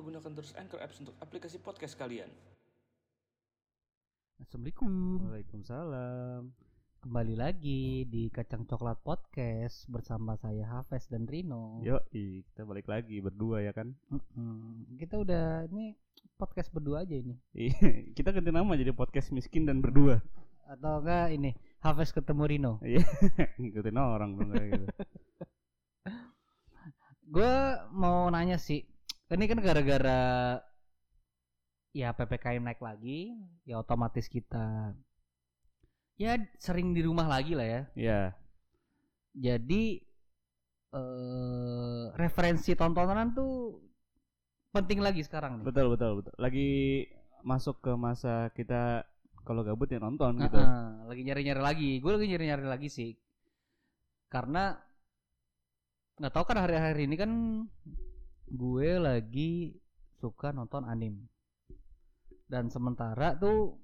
lupa gunakan terus Anchor Apps untuk aplikasi podcast kalian. Assalamualaikum. Waalaikumsalam. Kembali lagi di Kacang Coklat Podcast bersama saya Hafes dan Rino. Yo, kita balik lagi berdua ya kan? Mm-mm. Kita udah ini podcast berdua aja ini. Iya, kita ganti nama jadi podcast miskin dan berdua. Atau enggak ini Hafes ketemu Rino. Iya, ngikutin orang dong kayak gitu. Gue mau nanya sih. Ini kan gara-gara ya PPKM naik lagi, ya otomatis kita ya sering di rumah lagi lah ya. Iya, Jadi eh referensi tontonan tuh penting lagi sekarang nih. betul betul betul. Lagi masuk ke masa kita kalau gabut ya nonton gitu. Heeh, lagi nyari-nyari lagi. Gue lagi nyari-nyari lagi sih. Karena nggak tahu kan hari-hari ini kan gue lagi suka nonton anim. Dan sementara tuh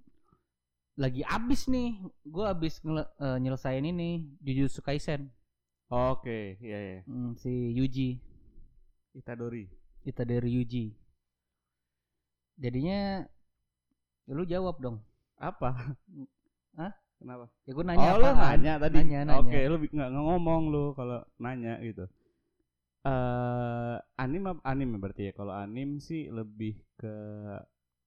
lagi abis nih, gue abis ngele- eh, nyelesain ini Jujutsu Kaisen Oke, iya iya. Hmm, si Yuji Itadori. kita dari Yuji. Jadinya ya lu jawab dong. Apa? Hah? Kenapa? Ya gue nanya oh, lu apaan? nanya tadi. Nanya, nanya. Oke, lu bi- nggak nggak ngomong lu kalau nanya gitu. Eh, anim apa anim ya berarti ya? Kalau anim sih lebih ke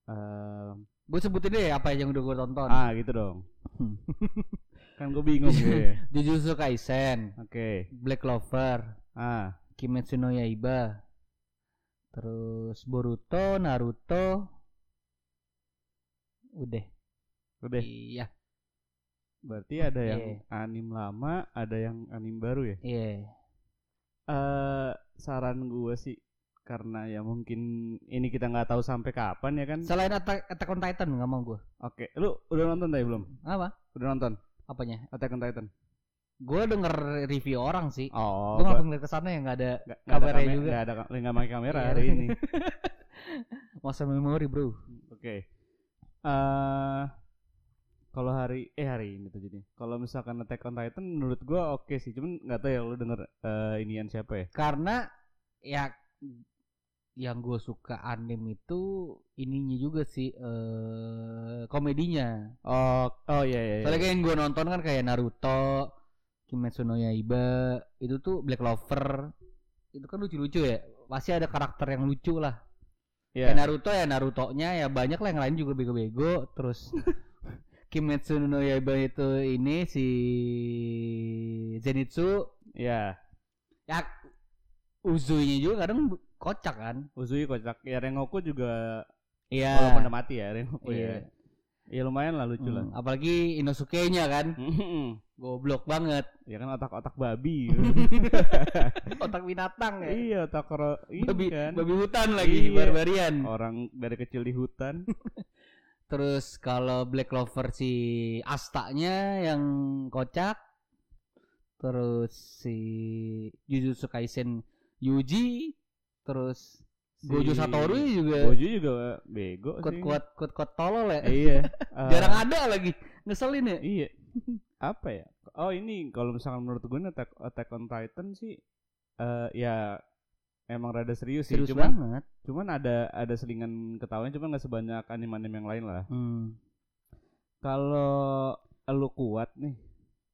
eh Gue sebutin deh apa yang udah gue tonton. ah gitu dong. Hmm. kan gue bingung ya. Jujutsu Kaisen, Oke. Black Clover, Ah, Kimetsu no Yaiba, terus Boruto, Naruto, udah. udah. Iya, Berarti ada yang Iya. anim lama, ada yang anim baru ya. iya. Eh saran gue sih karena ya mungkin ini kita nggak tahu sampai kapan ya kan. Selain Attack, Attack on Titan nggak mau gue. Oke, lu udah nonton tadi belum? Apa? Udah nonton Apanya? Attack on Titan? Gue denger review orang sih. Oh, gue nggak ngeliat ke sana ya nggak ada nggak- nggak ada kameranya kame- juga. nggak ada nggak pakai kamera Iya. hari ini. masa memori bro. Oke. Eh kalau hari eh hari ini tuh jadi. Kalau misalkan Attack on Titan menurut gua oke sih, cuman nggak tahu ya lu denger eh, inian siapa ya? Karena ya yang gue suka anime itu ininya juga sih eh komedinya. Oh, oh iya iya. iya. Soalnya kayak yang gue nonton kan kayak Naruto, Kimetsu no Yaiba, itu tuh Black Clover. Itu kan lucu-lucu ya. Pasti ada karakter yang lucu lah. Iya. Kayak Naruto ya Naruto-nya ya banyak lah yang lain juga bego-bego. Terus Kimetsu no Yaiba itu ini si Zenitsu Iya. ya Uzui-nya juga kadang kocak kan. Uzui kocak. Ya Rengoku juga Iya. walaupun udah mati ya Rengoku Iya. ya. Ya lumayan lah lucu lah. Hmm, apalagi Inosuke-nya kan. Goblok banget. ya kan otak-otak babi. Otak binatang ya. iya, otak ini babi, kan. babi hutan lagi Iya. barbarian Orang dari kecil di hutan. terus kalau Black Clover si Astanya yang kocak terus si Jujutsu Kaisen Yuji terus Gojo Si Satoru juga Gojo juga bego kuat sih. kuat kuat kuat tolol ya iya. eh, jarang ada lagi ngeselin ya Iya. Apa ya? Oh ini kalau misalkan menurut gue nih Attack, Attack on Titan sih eh ya emang rada serius, serius sih. Cuman banget cuman ada ada selingan ketawanya cuman nggak sebanyak anime-anime yang lain lah. hmm. Kalau lu kuat nih,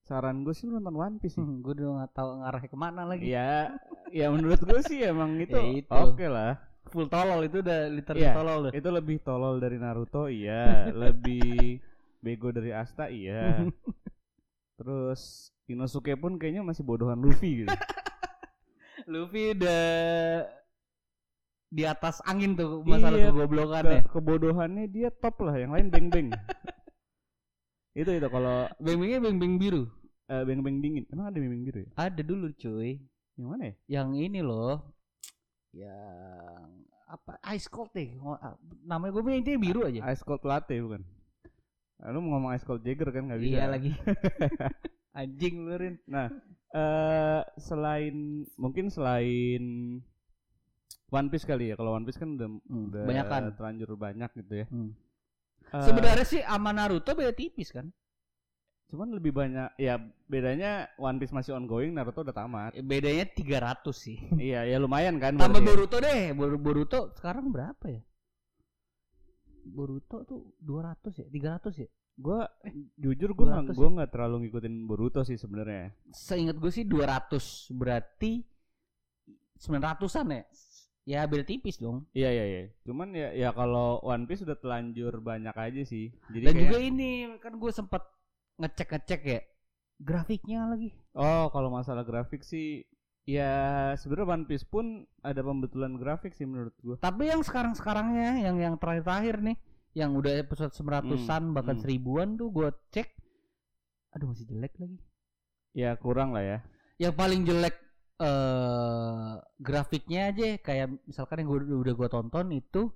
saran gue sih nonton One Piece sih. gue udah nggak tahu ngarahnya ke mana lagi ya, ya menurut gue sih emang itu, Ya itu. oke lah. full tolol itu udah literally Iya. tolol tuh Itu lebih tolol dari Naruto, iya. lebih bego dari Asta, iya. Terus Inosuke pun kayaknya masih bodohan Luffy gitu. Luffy udah di atas angin tuh masalah Iya, kegoblokannya Ke, kebodohannya dia top lah, yang lain beng-beng. itu itu kalau Beng-bengnya beng-beng biru. eh, beng-beng dingin. Emang ada beng-beng biru ya? Ada dulu cuy. Yang mana ya? Yang ini loh. Yang apa? Ice cold deh. Ah, Namanya gue bilang intinya biru aja. Ice Cold Latte bukan? Lu mau ngomong Ice Cold Jagger kan nggak bisa. Iya lagi. Anjing lu Rin. Nah, eh selain mungkin selain One Piece kali ya. Kalau One Piece kan udah, Hmm, udah kebanyakan. terlanjur banyak gitu ya. Hmm. Eh, Sebenarnya sih sama Naruto beda tipis kan. Cuman lebih banyak ya bedanya One Piece masih ongoing, Naruto udah tamat. Eh, Bedanya 300 sih. iya, ya lumayan kan. Tambah ya. Boruto deh. Bor- Boruto sekarang berapa ya? Boruto tuh 200 ya? 300 ya? Gua jujur gua nggak 200 gua nggak terlalu ngikutin Boruto sih sebenarnya. Seingat gue sih 200. Berarti 900-an ya? Ya beda tipis dong. Iya iya iya. Cuman ya ya kalau One Piece udah telanjur banyak aja sih. Jadi Dan kayak- juga ini kan gue sempet ngecek-ngecek ya grafiknya lagi. Oh, kalau masalah grafik sih ya sebenarnya One Piece pun ada pembetulan grafik sih menurut gua. Tapi yang sekarang-sekarangnya yang yang terakhir-terakhir nih yang udah episode 900-an bahkan hmm. seribuan tuh gue cek aduh masih jelek lagi. Ya kurang lah ya. Yang paling jelek eh grafiknya aja kayak misalkan yang gua, udah gue tonton itu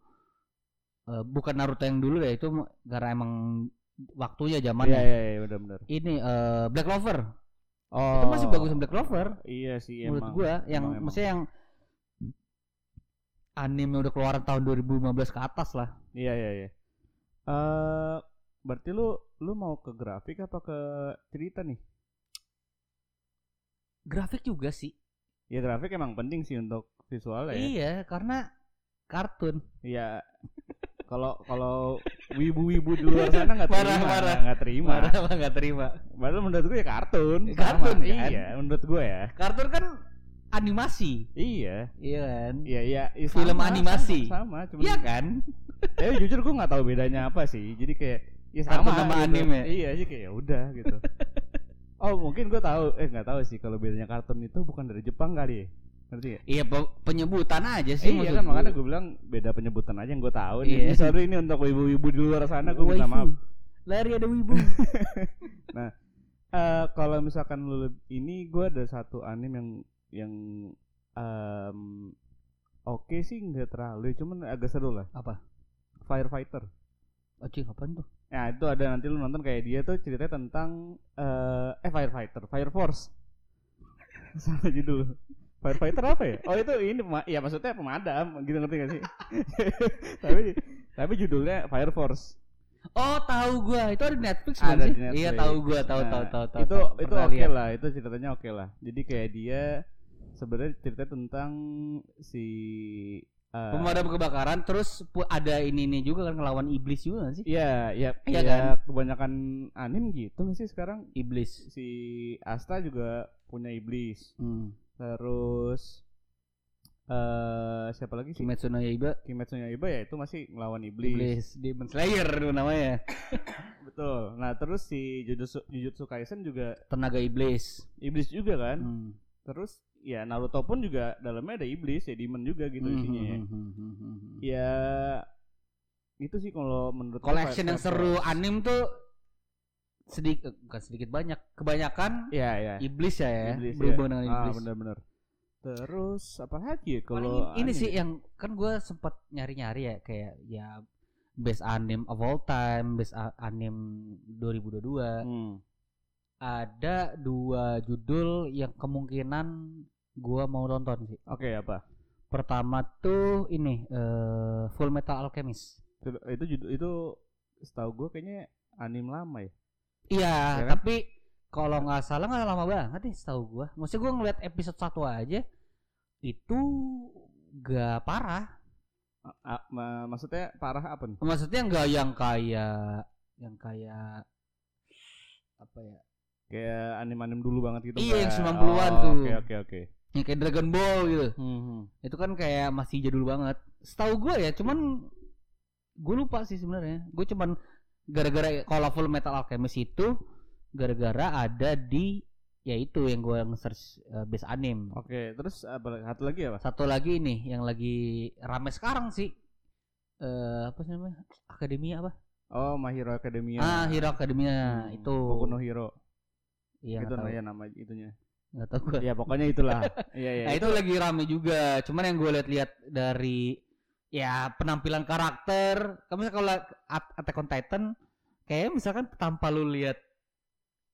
eh, bukan Naruto yang dulu ya itu karena emang waktunya zamannya. iya iya benar-benar. Ini eh, Black Clover. Oh. Itu masih bagus Black Clover. Iya sih menurut emang. gua yang emang, emang. maksudnya yang anime udah keluaran tahun 2015 ke atas lah. Iya iya iya. Eh berarti lu lu mau ke grafik apa ke cerita nih? Grafik juga sih. Ya grafik emang penting sih untuk visual ya. Iya, karena kartun. Iya. Kalau kalau wibu-wibu di luar sana nggak terima, nggak terima. Nggak terima. Padahal menurut gue ya kartun. Sama. kartun, kan? Iya, menurut gue ya. Kartun kan animasi, Iya. iya kan? Iya iya. iya, Film sama, animasi. Sama, sama cuman Iya kan? eh jujur gue nggak tahu bedanya apa sih. Jadi kayak ya sama sama gitu. anime. Iya sih kayak ya udah gitu. oh mungkin gue tahu eh nggak tahu sih kalau bedanya kartun itu bukan dari Jepang kali ya. Ngerti ya? Iya pe- penyebutan aja sih. iya kan makanya gue bilang beda penyebutan aja yang gue tahu. nih. Iya. Ini sorry ini untuk ibu-ibu di luar sana gue minta maaf. Lari ada wibu. Eh kalau misalkan lu ini gue ada satu anime yang yang em, oke sih nggak terlalu cuman agak seru lah apa? Firefighter Anjing apaan tuh? Nah itu ada nanti lu nonton kayak dia tuh ceritanya tentang eh eh Firefighter, Fire Force. Sama judul. Firefighter apa ya? Oh itu ini ya maksudnya pemadam gitu ngerti gak sih? tapi tapi judulnya Fire Force. Oh, tahu gua. Itu ada di Netflix Ada sih? di Netflix. Iya, tahu gua, tahu Nah, tahu tahu tahu. Itu tahu. itu oke lihat. lah, itu ceritanya oke lah. Jadi kayak dia sebenarnya cerita tentang si eh, Pemadam kebakaran terus ada ini ini juga kan ngelawan iblis juga gak sih? Iya, iya, Iya iya kan? kebanyakan anim gitu nggak sih sekarang? Iblis. Si Asta juga punya iblis. Hmm. Terus eh siapa lagi sih? Kimetsu no Yaiba Kimetsu no Yaiba ya itu masih ngelawan iblis. Iblis Demon Slayer itu namanya. Betul. Nah, terus si Jujutsu, Jujutsu Kaisen juga Tenaga iblis. iblis juga kan? Hmm. Terus ya Naruto pun juga dalamnya ada iblis ya demon juga gitu Hmm, isinya. ya. hmm, hmm. Ya itu sih kalau menurut Collection yang seru anim tuh sedikit bukan sedikit banyak. Kebanyakan Iya, iya. iblis ya, ya. Iblis, ya. berhubungan dengan Ah, iblis. benar-benar. Terus apa lagi ya kalau ini anime? sih yang kan gue sempat nyari-nyari ya kayak ya best anime of all time, best anime 2022. Hmm. Ada dua judul yang kemungkinan gua mau tonton sih. Oke, apa? Pertama tuh ini eh, Full Metal Alchemist. Itu itu judul itu setahu gue kayaknya anime lama ya. Iya, Ya kan? tapi kalau nggak salah nggak lama banget nih setahu gua. Maksudnya gua ngeliat episode satu aja itu gak parah. A- ma- maksudnya parah apa nih? Maksudnya nggak yang kayak yang kayak apa ya? Kayak anime-anime dulu banget gitu Iya, yang nggak? 90-an Oh, tuh. Oke, oke, oke. Yang kayak Dragon Ball gitu. Hmm. Itu kan kayak masih jadul banget. Setahu gua ya, cuman gue lupa sih sebenarnya. Gue cuman gara-gara kalau Full Metal Alchemist itu gara-gara ada di ya itu yang gue nge-search uh, base anime. Oke, terus apa satu lagi apa? Satu lagi nih yang lagi rame sekarang sih. Eh apa sih namanya? Akademia apa? Oh, My Hero Academia. Ah, Hero Academia Hmm, itu. Boku no Hero. Iya, itu nggak tahu. ya nama itunya. Nggak tahu gua. Ya pokoknya itulah. Iya, iya. Nah itu lagi rame juga. Cuman yang gue lihat-lihat dari ya penampilan karakter, kamu kalau At- Attack on Titan, kayak misalkan tanpa lu lihat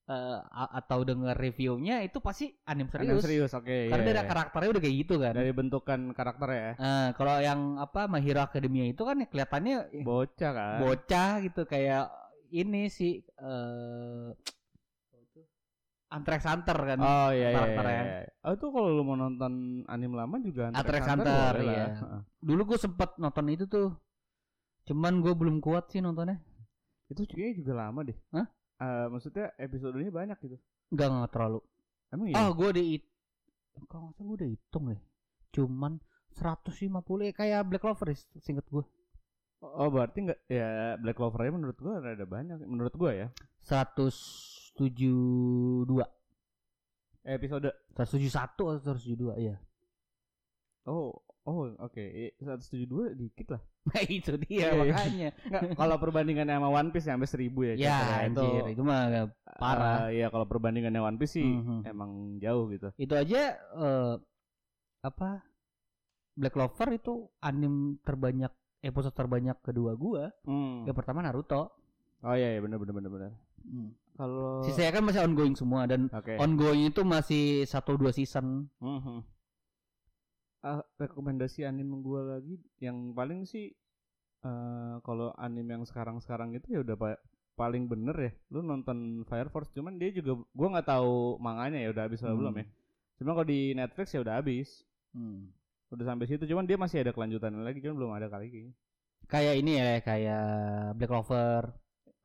eh, a- atau denger reviewnya itu pasti anime Anime serius. serius, oke. Karena iya, dari iya. karakternya udah kayak gitu kan. dari bentukan karakter ya. Nah, kalau yang apa My Hero Academia itu kan ya kelihatannya Bocah kan. bocah gitu kayak ini sih eh Hunter x Hunter kan. Oh iya iya, iya, karakternya. iya. Oh itu kalau lu mau nonton anime lama juga Hunter x x Hunter, lah. iya. Dulu gue sempet nonton itu tuh. Cuman gue belum kuat sih nontonnya. Itu kayaknya juga lama deh. Hah? Eh, maksudnya episodenya banyak gitu. Enggak enggak terlalu. Emang iya? Oh, gue udah it kalau nggak salah gue udah hitung deh. Cuman 150 ya kayak Black Clover singkat gue. Oh berarti enggak ya Black Clover menurut gua ada banyak menurut gua ya. 172. Eh, Episode 171 atau 172 ya. Oh, oh oke. Eh, 172 dikit lah. Nah itu dia Iya, iya. makanya. Kalau perbandingannya sama One Piece sampai 1000 ya. ya anjir, itu, mah parah. Eh, Iya, kalau perbandingannya One Piece sih Mhm. emang jauh gitu. itu aja eh, apa Black Clover itu anim terbanyak episode terbanyak kedua gua. Hmm. Yang pertama Naruto. Oh iya, iya benar benar benar benar. Kalau Sisanya kan masih ongoing semua dan Oke. ongoing itu masih satu dua season. Mhm. Ah, rekomendasi anime gua lagi yang paling sih eh kalau anime yang sekarang-sekarang itu ya udah pa- paling bener ya. Lu nonton Fire Force cuman dia juga gua nggak tahu manganya ya udah habis atau Hmm. belum ya. Cuma kalau di Netflix ya udah habis. Hmm. Udah sampai situ cuman dia masih ada kelanjutannya lagi cuman belum ada kali kayaknya. Kayak ini ya kayak Black Clover.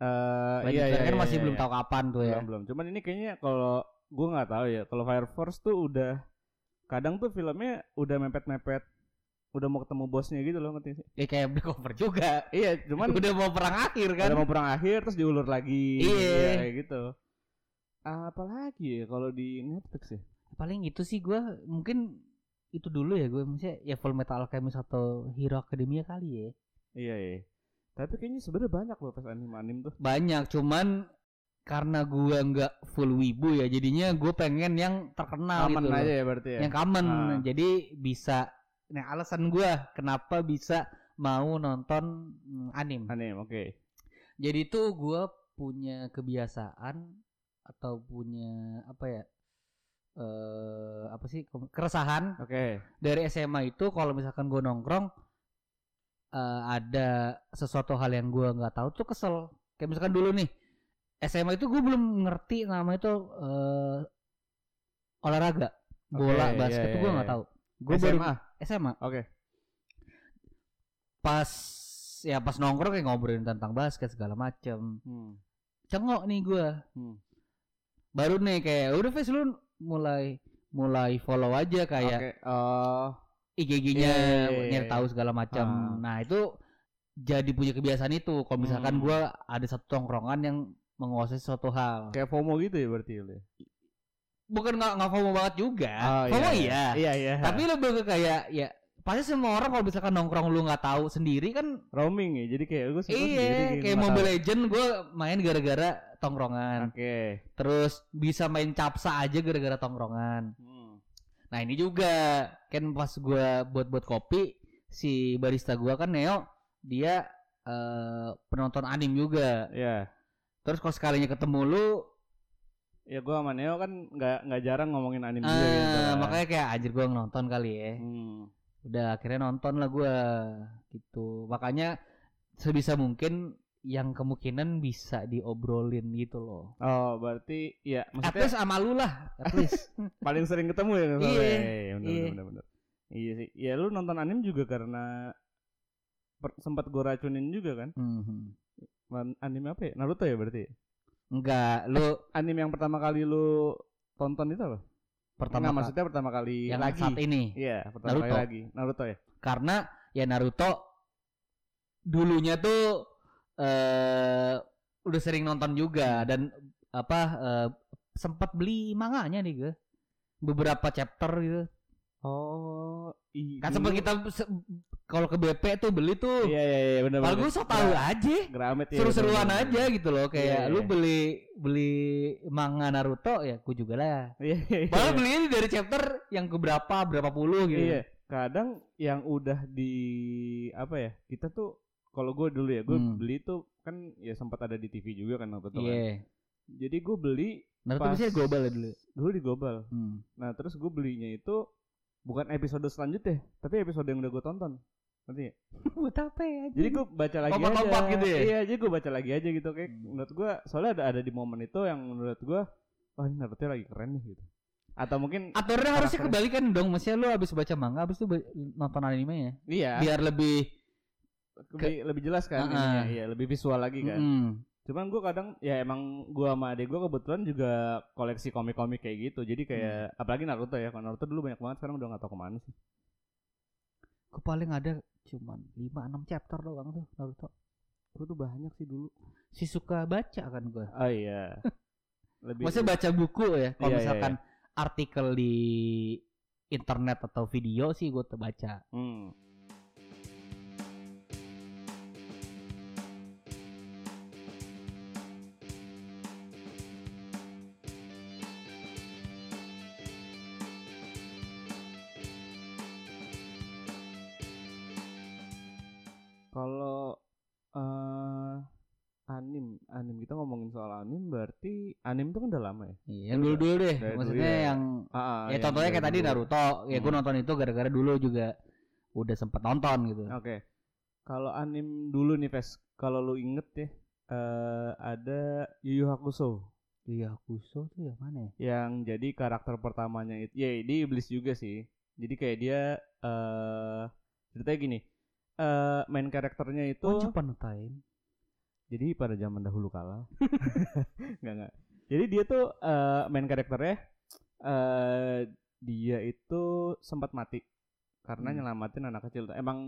Eh Lanjutannya kan masih iya, belum iya. tahu kapan tuh ya. belum belum cuman ini kayaknya kalau gua nggak tahu ya kalau Fire Force tuh udah kadang tuh filmnya udah mepet-mepet udah mau ketemu bosnya gitu loh ngerti sih Ya kayak Black Clover juga. iya cuman udah mau perang akhir kan. udah mau perang akhir terus diulur lagi Iya. kayak gitu apalagi ya kalau di Netflix ya Paling itu sih gua mungkin itu dulu ya gue maksudnya ya Full Metal Alchemist atau Hero Academia kali ya. iya iya tapi kayaknya sebenarnya banyak loh pas anime anime tuh. Banyak cuman karena gua nggak full wibu ya jadinya gue pengen yang terkenal aman gitu aja ya berarti ya? Yang common Ah. jadi bisa nah alasan gua kenapa bisa mau nonton mm, anime. Anime oke. Jadi tuh gua punya kebiasaan atau punya apa ya eh apa sih ke- keresahan oke. dari SMA itu kalau misalkan gua nongkrong eh, ada sesuatu hal yang gua nggak tahu tuh kesel. Kayak misalkan dulu nih SMA itu gue belum ngerti nama itu eh, olahraga bola Oke, basket tuh gue iya, nggak iya. tahu. Gue baru SMA SMA oke. Pas ya pas nongkrong kayak ngobrolin tentang basket segala macem. Hmm. cengok nih gue Hmm. baru nih kayak udah Fes lu mulai mulai follow aja kayak oke oh IG-nya Iya, iya, iya, nyari iya. tahu segala macam Ah. nah itu jadi punya kebiasaan itu. Kalau misalkan Hmm. gua ada satu tongkrongan yang menguasai suatu hal. Kayak FOMO gitu ya berarti ya? bukan nggak nggak FOMO banget juga. Oh, FOMO iya, iya. Iya tapi lebih ke kayak ya pasti semua orang kalau misalkan nongkrong lu nggak tahu sendiri kan roaming ya? Jadi kayak gue iya kayak Mobile Legend gue main gara-gara tongkrongan. Oke. Terus bisa main capsa aja gara-gara tongkrongan. Hmm. Nah ini juga. Kan pas gua buat-buat kopi si barista gua kan Neo dia eh, penonton anim juga. Ya terus kalau sekalinya ketemu lu ya gue sama Neo kan nggak nggak jarang ngomongin anime juga eh, gitu kan. makanya kayak anjir gua nonton kali ya. Hmm. udah akhirnya nonton lah gua gitu. Makanya sebisa mungkin yang kemungkinan bisa diobrolin gitu loh. Oh berarti ya at maksudnya least sama lu lah at least. Paling sering ketemu ya. Iya, iya bener, iya. bener, bener. iya sih. Ya lu nonton anime juga karena per- sempat gue racunin juga kan? Mhm. Man- anime apa ya? Naruto ya berarti enggak lu anime yang pertama kali lu tonton itu apa? Pertama Nggak, ka- maksudnya pertama kali yang lagi. saat ini? Iya pertama kali Naruto. lagi. Naruto ya? Karena ya Naruto dulunya tuh eh udah sering nonton juga dan apa eh, sempat beli manganya nih gue. Beberapa chapter gitu. Oh iya kan sempat kita se- kalau ke BP tuh beli tuh. Iya iya iya benar kalau gue so tahu aja. Gramet ya seru-seruan bener, aja gitu loh kayak Iya, lu iya. beli beli manga Naruto ya gue juga lah. Iya iya, iya. malah belinya dari chapter yang keberapa berapa puluh gitu. Iya, kadang yang udah di apa ya? Kita tuh kalau gue dulu ya, gue Hmm. beli tuh kan ya sempat ada di TV juga kan waktu itu kan. iya Jadi gue beli Naruto Pas- biasanya global ya dulu dulu di Global. hmm. Nah, terus gue belinya itu bukan episode selanjutnya, tapi episode yang udah gue tonton. Ngerti nggak? buat apa ya Jadi gue baca lagi Lompat-lompat aja. gitu ya? Iya, jadi gue baca lagi aja gitu kayak Hmm. menurut gue soalnya ada ada di momen itu yang menurut gue wah ini Naruto lagi keren nih gitu. Atau mungkin Aturannya harusnya kebalikan dong. Maksudnya lu habis baca manga, habis itu nonton anime ya. iya Biar lebih lebih, lebih jelas kan Ah, ininya, iya lebih visual lagi kan. Mm-mm. Cuman gue kadang ya emang gua sama adek gue kebetulan juga koleksi komik-komik kayak gitu. Jadi kayak apalagi Naruto ya. Kalau Naruto dulu banyak banget sekarang udah gak tahu ke mana sih. Gue paling ada cuman 5-6 chapter doang tuh Naruto. Gue tuh banyak sih dulu. Si suka baca kan gue. Oh iya. Lebih Maksudnya baca buku ya. Kalau Iya, iya, misalkan artikel di internet atau video sih gue baca. Hmm. Anim berarti anim itu kan udah lama ya? Iya, yang dulu-dulu deh. Dari dulu Maksudnya ya. yang Ah, ah, ya yang contohnya kayak dari tadi dulu. Naruto. Ya gue Hmm. nonton itu gara-gara dulu juga udah sempet nonton gitu. Oke. Kalau anim dulu nih, Ves. Kalau lu inget ya, eh ada Yu Yu Hakusho Iya, Kuso tuh yang mana ya? yang jadi karakter pertamanya itu. Ya, dia iblis juga sih. Jadi kayak dia eh ceritanya gini. Eh main karakternya itu Once Upon a Time. Jadi pada zaman dahulu kala. Enggak enggak. Jadi dia tuh eh main karakternya eh dia itu sempat mati karena Hmm. nyelamatin anak kecil. Emang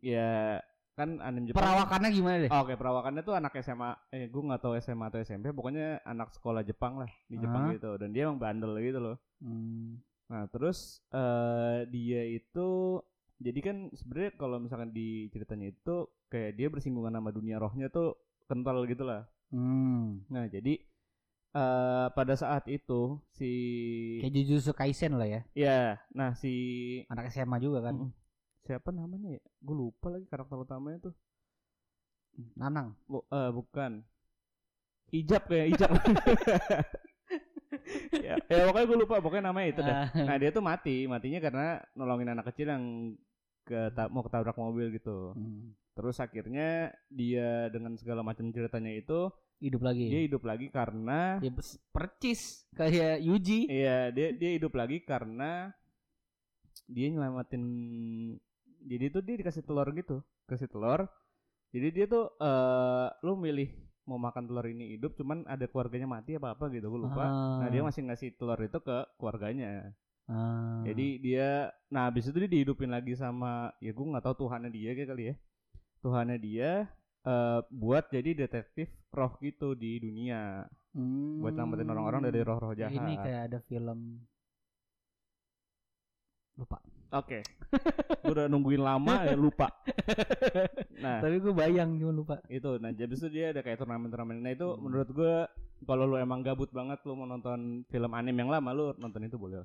ya kan anime Jepang Perawakannya gimana deh? Oh, Oke, perawakannya tuh anak SMA. Eh, gue nggak tahu SMA atau SMP. Pokoknya anak sekolah Jepang lah di Jepang Ah. gitu. Dan dia emang bandel gitu loh. Hmm. Nah, terus eh dia itu jadi kan sebenarnya kalau misalkan di ceritanya itu kayak dia bersinggungan sama dunia rohnya tuh kental gitu lah. Hmm. Nah, jadi eh pada saat itu si Kayak Jujutsu Kaisen lah ya. ya, nah si Anak SMA juga kan. Mm-mm. siapa namanya ya? Gue lupa lagi karakter utamanya tuh. Nanang. Bu- eh, bukan. Hijab kayak hijab. ya, ya pokoknya gue lupa pokoknya namanya itu dah. Ah. Nah dia tuh mati, matinya karena nolongin anak kecil yang ke mau ketabrak mobil gitu. Hmm. Terus akhirnya dia dengan segala macam ceritanya itu Hidup lagi. dia hidup lagi karena bes- percis kayak Yuji. iya dia dia hidup lagi karena dia nyelamatin jadi tuh dia dikasih telur gitu, kasih telur. Jadi dia tuh eh lu milih mau makan telur ini hidup cuman ada keluarganya mati apa apa gitu gue lupa. Nah dia masih ngasih telur itu ke keluarganya. Ah. Jadi dia, nah habis itu dia dihidupin lagi sama, ya gue nggak tahu Tuhannya dia kayak kali ya. Tuhannya dia eh buat jadi detektif roh gitu di dunia, Hmm. buat nyelamatin orang-orang dari roh-roh jahat. Ini kayak ada film lupa. Oke, gue udah nungguin lama ya lupa. Nah Tapi gue bayang cuma lupa. itu, nah habis itu dia ada kayak turnamen-turnamen. Nah itu Hmm. menurut gue kalau lu emang gabut banget lu mau nonton film anime yang lama lu nonton itu boleh.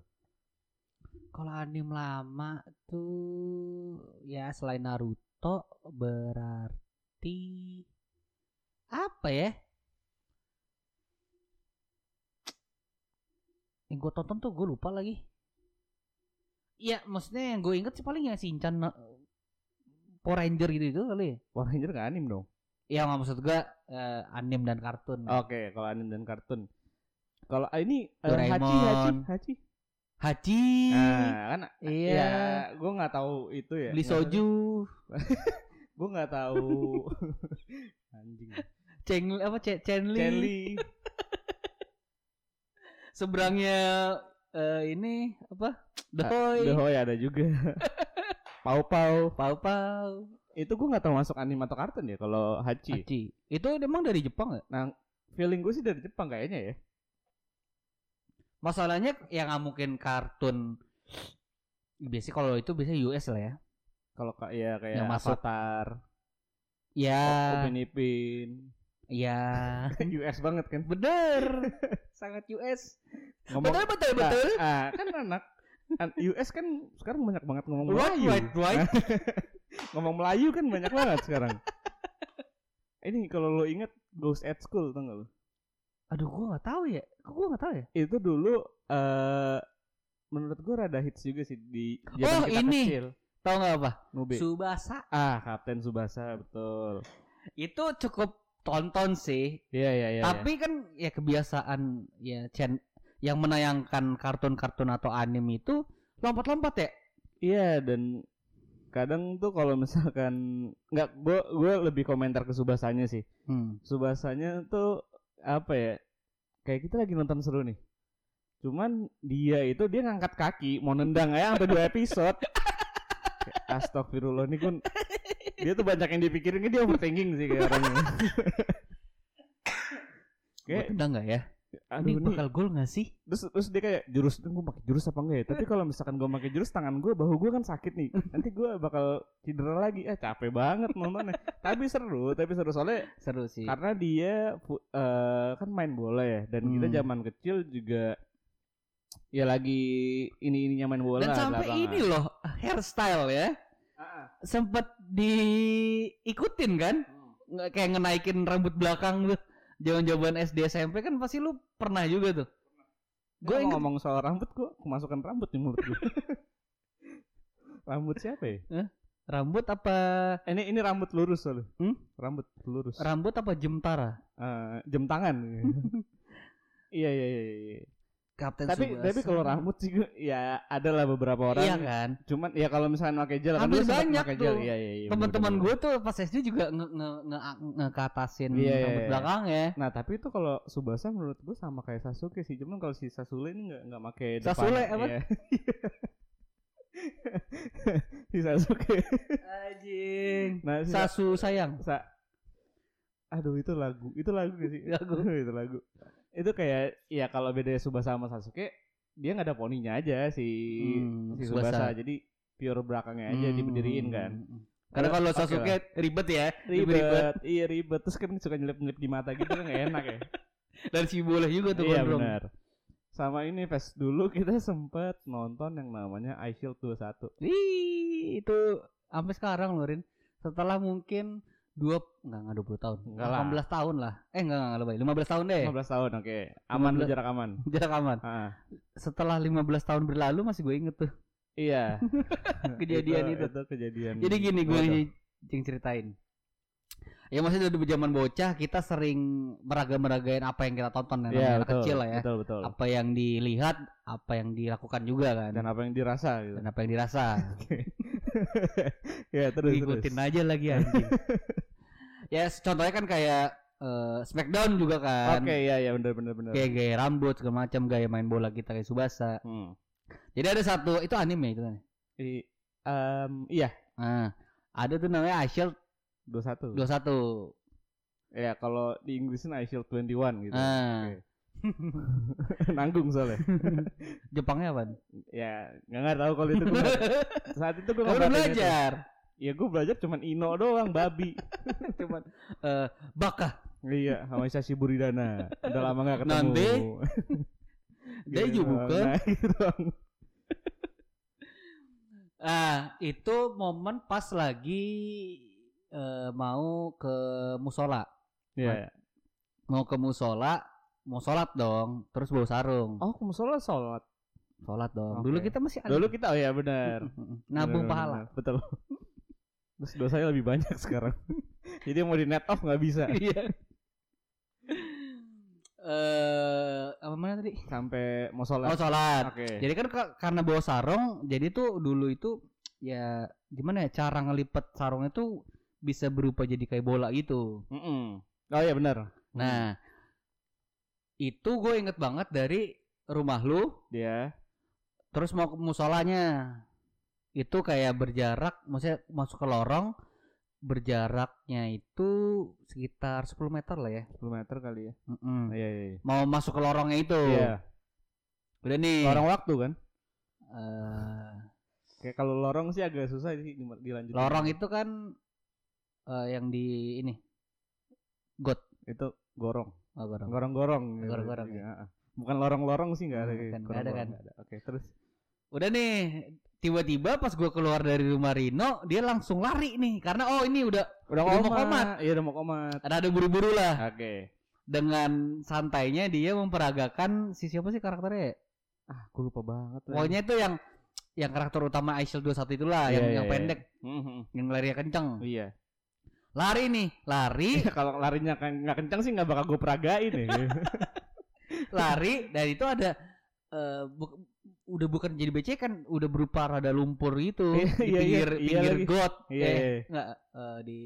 Kalau anime lama tuh ya selain Naruto berarti apa ya? Yang gue tonton tuh gue lupa lagi. Iya, maksudnya yang gue inget sih paling yang Shinchan na- Power Ranger gitu itu kali ya. Power Ranger gak anime dong? Iya, nggak maksud gue eh, anime dan kartun. Oke, kalau anime dan kartun. Kalau ah, ini eh, Doraemon. Hachi, Hachi, Hachi. Haji. Nah, kan iya. ya gue nggak tahu itu ya. Beli soju. Gue nggak tahu. Anjing. Ceng apa Ce- Chenli. Kelly. Seberangnya eh, ini apa? The Ah, Hoy. The Hoy ada juga. Pau Pau. Pau Pau. Itu gue nggak tahu masuk anime atau kartun ya kalau Hachi. Haji. Itu emang dari Jepang nggak? Feeling gue sih dari Jepang kayaknya ya. Masalahnya ya nggak mungkin kartun. Biasanya kalau itu biasanya US lah ya. Kalau kayak ya kayak Yang masuk. Avatar, Ya, Upin Ipin. ya. US banget kan. Bener. Sangat US. Ngomong betul betul Nah, betul. ah, kan anak an- US kan sekarang banyak banget ngomong Right, Melayu. right, right. ngomong Melayu kan banyak banget sekarang. Ini kalau lo inget Ghost at School tau gak lo? Aduh, gua nggak tahu ya. Kok gua nggak tahu ya? Itu dulu eh menurut gua rada hits juga sih di zaman Oh, kita ini. kecil. Tahu nggak apa? Nube. Subasa. ah, Kapten Subasa betul. Itu cukup tonton sih. Iya iya iya. Tapi kan ya kebiasaan ya Chen yang menayangkan kartun-kartun atau anime itu lompat-lompat ya Iya dan kadang tuh kalau misalkan nggak gue gue lebih komentar ke Subasanya sih. hmm. Subasanya tuh apa ya? Kayak kita lagi nonton seru nih. Cuman dia itu dia ngangkat kaki mau nendang ya sampai dua episode. Astagfirullah nih kun dia tuh banyak yang dipikirin dia overthinking sih kayak orangnya. Kayak tendang nggak ya aduh ini bakal gol nggak sih? Terus terus dia kayak jurus gue pakai jurus apa enggak ya? Tapi kalau misalkan gue pakai jurus tangan gue bahu gue kan sakit nih. Nanti gue bakal cedera lagi. Eh capek banget nontonnya. Tapi seru tapi seru. Soalnya seru sih. karena dia eh, kan main bola ya. Dan kita Hmm. zaman kecil juga ya lagi ini ininya main bola dan sampai lapangan. ini loh hairstyle ya. Ah. sempet diikutin kan? Nggak kayak ngenaikin rambut belakang tuh jaman-jaman SD SMP kan pasti lu pernah juga tuh. Gue inget- ngomong soal rambut gue kemasukan rambut di mulut gue rambut siapa ya? Rambut apa? Eh, ini ini rambut lurus soalnya. Hmm? rambut lurus. Rambut apa jemtara? Eh, jam tangan iya iya iya iya Kapten tapi Tsubasa. tapi kalau rambut sih ya ada lah beberapa orang. Iya kan? Cuman ya kalau misalnya pakai gel kan Hampir banyak pakai tuh. gel iya iya, iya teman-teman gue tuh pas SD juga nge nge nge, ngekatasin Iya, iya, rambut iya. belakang ya. Nah tapi itu kalau Subasa menurut gue sama kayak Sasuke sih. Cuman kalau si Sasule ini nggak nggak pakai depan. Sasule apa? Iya. si Sasuke. Anjing. Nah si Sasu sayang. Sa aduh itu lagu. Itu lagu gak sih? Lagu. itu lagu itu kayak ya kalau beda Subasa sama Sasuke dia nggak ada poninya aja si Hmm, si Tsubasa. Subasa jadi pure belakangnya aja Hmm. diberdiriin kan. karena kalau Sasuke ribet ya ribet. Iya ribet. Terus kan suka nyelip nyelip di mata gitu kan nggak enak ya. Dan si boleh juga tuh iya gondrong. benar. Sama ini pas dulu kita sempet nonton yang namanya I Shield 21 Ih, itu sampai sekarang loh Rin. Setelah mungkin dua enggak enggak 20 tahun. Enggak lah. 18 tahun lah. Eh enggak enggak lebih. 15 tahun deh. 15 tahun oke aman lu 15. jarak aman Jarak aman. Ah, Setelah 15 tahun berlalu masih gue inget tuh. iya Kejadian itu. itu kejadian Jadi gini gue yang ceritain. Ya maksudnya dari zaman bocah kita sering meraga-meragain apa yang kita tonton namanya anak betul, kecil lah ya. betul betul Apa yang dilihat, apa yang dilakukan juga kan. dan apa yang dirasa gitu Dan apa yang dirasa. ya terus Ngikutin terus. aja lagi anjing. Ya contohnya kan kayak eh, Smackdown juga kan. oke iya iya benar benar benar Kayak gaya rambut segala macam, gaya main bola kita kayak Subasa. hmm. Jadi ada satu itu anime itu kan. I, em, iya Nah, ada tuh namanya I Shield 21 21. ya kalau di Inggrisnya I Shield 21 gitu Ah. Oke. nanggung soalnya Jepangnya apa? ya nggak nggak tahu kalau itu saat itu gue belajar. Ya gue belajar cuman Ino doang babi Cuman eh baka. iya sama Sashi Buridana udah lama gak ketemu Nanti, Deju doang. bukan? nah, gitu. Ah, itu momen pas lagi eh, mau ke musola. Iya. Mau ke musola, mau sholat dong, terus bawa sarung. Oh, ke musola sholat. Sholat dong. Oke. Dulu kita masih ada. Dulu kita oh ya benar. Nabung pahala. Betul. Terus dosanya lebih banyak sekarang. Jadi mau di net off nggak bisa. Iya. Eh, apa mana tadi? Sampai mau Oh, sholat. sholat. Oke. Jadi kan ka- karena bawa sarung, jadi tuh dulu itu ya gimana ya cara ngelipet sarung itu bisa berupa jadi kayak bola gitu. Mm-mm. Oh iya benar. Nah, itu gue inget banget dari rumah lu, Dia. terus mau ke musolanya. Itu kayak berjarak, maksudnya masuk ke lorong, berjaraknya itu sekitar 10 meter lah ya. 10 meter kali ya. Mm-mm. Iya iya. iya. Mau masuk ke lorongnya itu. Iya. Udah nih. Lorong waktu kan? eh, Kayak kalau lorong sih agak susah sih di- dilanjutin. lorong itu kan eh, yang di ini. Got. itu gorong. Oh, gorong. Gorong-gorong. gitu. Gorong-gorong, Iya, heeh. Bukan lorong-lorong sih nggak ada. Hmm, bukan, ada kan? Oke, terus Udah nih, tiba-tiba pas gue keluar dari rumah Rino, dia langsung lari nih karena oh ini udah udah, Udah mau komat. Iya, udah mau komat. ada ada buru-buru lah. Oke. Dengan santainya dia memperagakan si siapa sih karakternya? ya? Ah, gue lupa banget. Pokoknya itu yang yang karakter utama Aisyil 21 itulah Iya, yang iya, yang iya. pendek, Mhm. yang larinya kenceng. Iya. Lari nih, lari, Iya, kalau larinya kan nggak kencang sih nggak bakal gue peragain ya. lari dan itu ada eh, bu- udah bukan jadi becekan, udah berupa rada lumpur gitu Iya, di iya, iya, pinggir iya pinggir lagi. got. Iya, eh, iya. enggak eh, di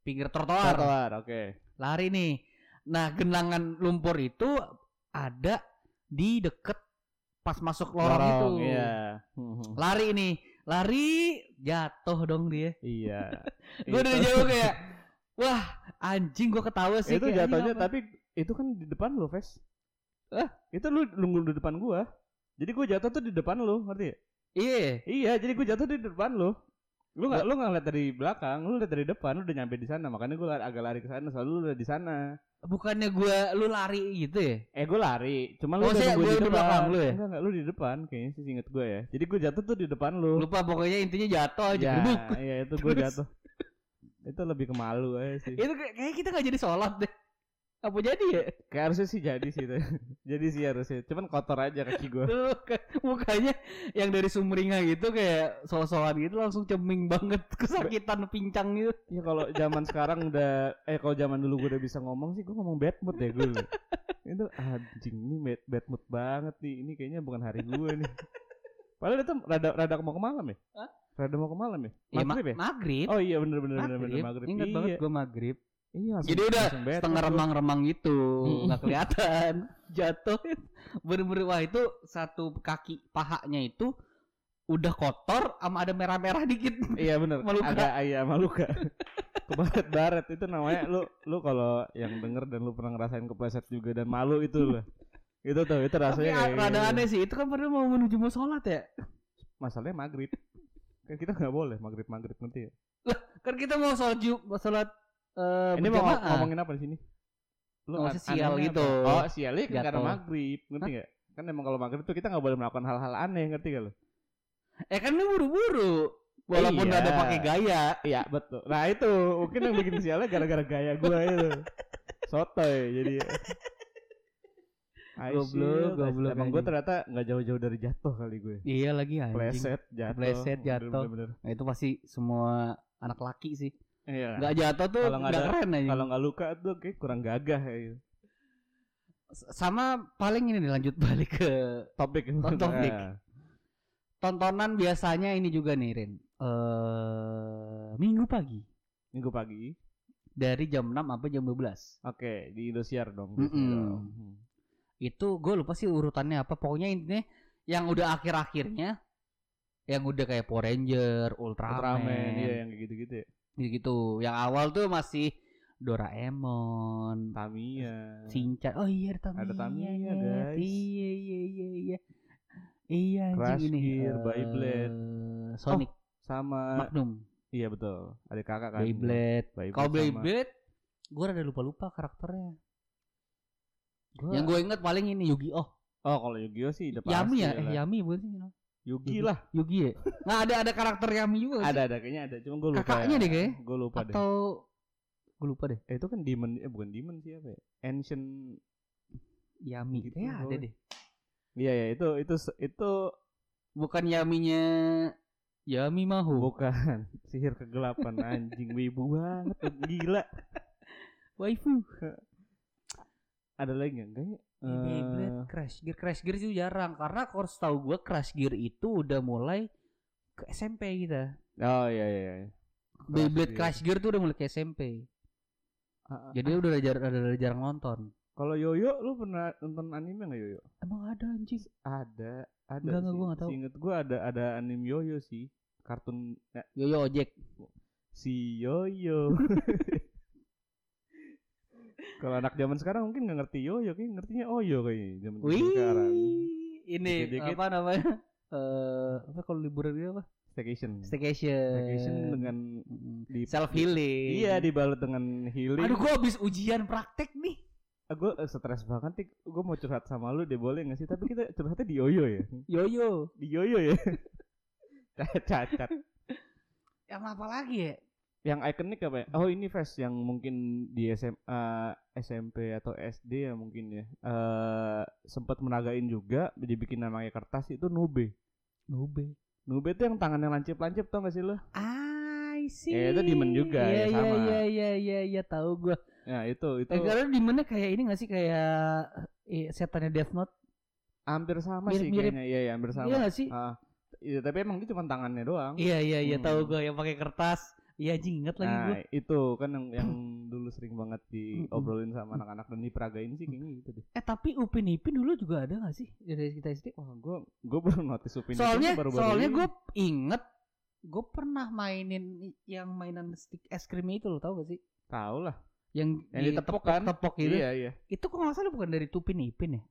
pinggir trotoar. Trotoar, oke. Lari nih. Nah, genangan lumpur itu ada di deket pas masuk lorong, itu. Iya. Lari nih, lari jatuh dong dia. Iya. Gue dari Itu- jauh kayak, wah anjing gue ketawa sih. itu ini jatuhnya tapi itu kan di depan lo, Ves. Ah? Itu lu nunggu di depan gua. Jadi gua jatuh tuh di depan lo, ngerti ya? Iya. Iya, jadi gua jatuh di depan lo. Lu nggak lu nggak lihat dari belakang, lu lihat dari depan, lu udah nyampe di sana. Makanya lari- agak lari ke sana, soalnya lu udah di sana. Bukannya gue lu lari gitu ya? Eh gua lari, cuma Oh, lu udah saya- nunggu gua di di belakang lu ya? Enggak, enggak, lu di depan kayaknya sih inget gua ya. Jadi gua jatuh tuh di depan lu. Lupa pokoknya intinya jatuh aja. ya, iya itu Terus? jatuh. itu lebih ke malu aja sih. Itu kayak kayak kita gak jadi sholat deh. Apa jadi ya? Kayak harusnya sih jadi sih itu. jadi sih harusnya. Cuman kotor aja kaki gua. Tuh, mukanya yang dari sumringah gitu kayak sholat gitu langsung ceming banget kesakitan pincang gitu. Ya kalau zaman sekarang udah eh kalau zaman dulu gue udah bisa ngomong sih gue ngomong bad mood ya gue. itu anjing ini bad, bad mood banget nih. Ini kayaknya bukan hari gue nih. Padahal itu rada rada mau ke malam ya? Hah? Rada mau ke malam ya? Ya, ma- Maghrib ya? Maghrib. Oh iya bener bener bener bener maghrib. maghrib. Ingat iya. banget gue maghrib. Iya. Jadi udah setengah remang-remang gitu, nggak kelihatan. Jatuh. Bener-bener wah itu satu kaki pahanya itu udah kotor sama ada merah-merah dikit. Iya bener. Maluka. Agak iya maluka. Kebaret baret itu namanya lu lu kalau yang denger dan lu pernah ngerasain kepleset juga dan malu itu lah. Itu tuh itu Tapi rasanya a- kayak rada gitu. aneh sih, itu kan padahal mau menuju mau sholat ya. masalahnya maghrib kan kita nggak boleh maghrib maghrib ngerti ya Kan kita mau sholat sholat eh, ini mau ngomongin apa di sini Oh, an- sial gitu. apa? oh sialnya kan karena maghrib ngerti nggak kan emang kalau maghrib tuh kita nggak boleh melakukan hal-hal aneh ngerti gak lo Eh kan lu buru-buru. Walaupun Iya. ada pakai gaya. iya betul nah itu mungkin yang bikin sialnya gara-gara gaya gue itu sotoy jadi Goblok, goblok emang gue ternyata nggak jauh-jauh dari jatuh kali gue Iya lagi anjing. pleset jatuh Pleset, jatuh. Bener-bener. Nah, itu pasti semua anak laki sih. Iya jatuh tuh Kalau nggak keren aja. kalau nggak luka tuh kayak kurang gagah kayak gitu. Sama paling ini nih lanjut balik ke topik Topik. Ya. tontonan biasanya ini juga nih Rin. Eh minggu pagi minggu pagi dari jam 6 sampai jam 12. Oke, di Indosiar dong. Dong. Hmm. Itu gue lupa sih urutannya apa. Pokoknya intinya yang udah akhir-akhirnya yang udah kayak Power Ranger, Ultraman, Ultraman, iya yang kayak gitu-gitu ya. Gitu. Yang awal tuh masih Doraemon, Tamiya. Shinchan. Oh iya ada Tamiya. Ada Tamiya, Nyet. guys. Iya iya iya iya. Iya Crash ini. Gear, Eh, Beyblade. Sonic, Sama Magnum, iya betul. Ada kakak kan. Beyblade. Beyblade Kalau Beyblade, gue rada lupa-lupa karakternya. Gua- Yang gue inget paling ini Yu-Gi-Oh. Oh, kalau Yu-Gi-Oh sih udah pasti. Yami ya? Eh Yami bukan sih? Yugi lah. Yugi ya? Nggak ada ada karakter Yami juga sih? Ada ada kayaknya ada. Cuma gue lupa. Kakaknya deh kayaknya. Gue lupa deh. Atau gue lupa deh. Eh, itu kan demon eh bukan demon sih apa ya? Ancient Yami. Gitu, Kayaknya ada deh. Iya ya itu itu itu Bukan Yaminya Yami Mahu. bukan sihir kegelapan anjing wibu banget gila. Waifu. Ada lagi nggak? Kayaknya Beyblade, eh, Crash Gear, Crash Gear itu jarang karena kalau setahu gue Crash Gear itu udah mulai ke SMP kita. Oh iya iya. iya. Beyblade Gear. Crash Gear tuh udah mulai ke SMP. Ah. Jadi udah jarang udah jarang nonton. Kalau Yoyo lu pernah nonton anime nggak Yoyo? Emang ada anjing? Ada, ada. Enggak, enggak, gua nggak tahu. Seinget gua ada ada anime Yoyo sih. Kartun ya, Yoyo Ojek. si Yoyo. Kalau anak zaman sekarang mungkin nggak ngerti Yoyo, kayak ngertinya Oyo kayaknya zaman Wih, sekarang. ini Dikit-dikit. apa namanya? Eh, apa kalau liburan dia apa? Staycation. Staycation. Staycation dengan di self healing. Iya dibalut dengan healing. Aduh, gua habis ujian praktek nih. gue stres banget nih. Gue mau curhat sama lu, deh boleh nggak sih? Tapi kita curhatnya di Yoyo ya. Yoyo. Di Yoyo ya. Cacat. Yang apa lagi ya? Yang ikonik apa ya? Oh ini Fest yang mungkin di SMA, SMP atau SD ya mungkin ya. Eh sempat menagain juga dibikin namanya kertas itu Nube. Nube. Nube itu yang tangannya lancip-lancip tau gak sih lo? I see. Eh, itu demon juga, Iya ya, iya sama. iya iya iya iya tahu gua. Ya itu itu Eh, karena demonnya kayak ini gak sih kayak eh, setannya Death Note? hampir sama sih Mirip-mirip. kayaknya. Iya, iya, hampir sama. Iya gak sih? Ah, iya, tapi emang itu cuma tangannya doang. Iya iya iya Hmm. tahu gue yang pakai kertas. Iya anjing inget lagi gue. Nah, itu kan yang, yang dulu sering banget diobrolin sama anak-anak dan diperagain sih kayaknya gitu deh. Eh tapi Upin Ipin dulu juga ada gak sih dari kita SD? Wah, gua gua baru notice Upin Ipin soalnya tuh baru-baru soalnya gue inget gue pernah mainin yang mainan stick es krim itu lo tau gak sih? tahu lah. Yang, Yang ditepok kan? tepok gitu. Iya, iya. Itu kok nggak salah bukan dari Upin Ipin ya?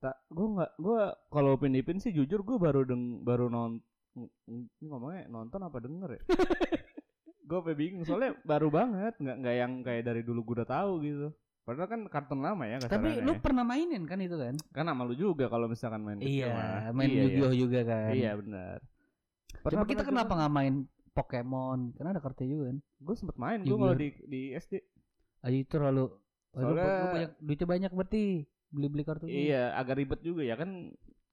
Tak, gua nggak, gua kalau Upin Ipin sih jujur gua baru deng, baru non, ini ngomongnya nonton apa denger ya? gua sampai bingung soalnya baru banget, nggak nggak yang kayak dari dulu gua udah tahu gitu. Padahal kan kartun lama ya Tapi lu ya. pernah mainin kan itu kan? kan sama lu juga kalau misalkan main Iya, main iya, Yu-Gi-Oh juga kan. Iya, benar. Coba kita kenapa nggak main Pokemon? Karena ada kartu juga kan. Gue sempet main gue kalau di di SD. Ayo itu terlalu Aduh, Soalnya- banyak duitnya banyak berarti beli-beli kartu. Iya, agak ribet juga ya kan.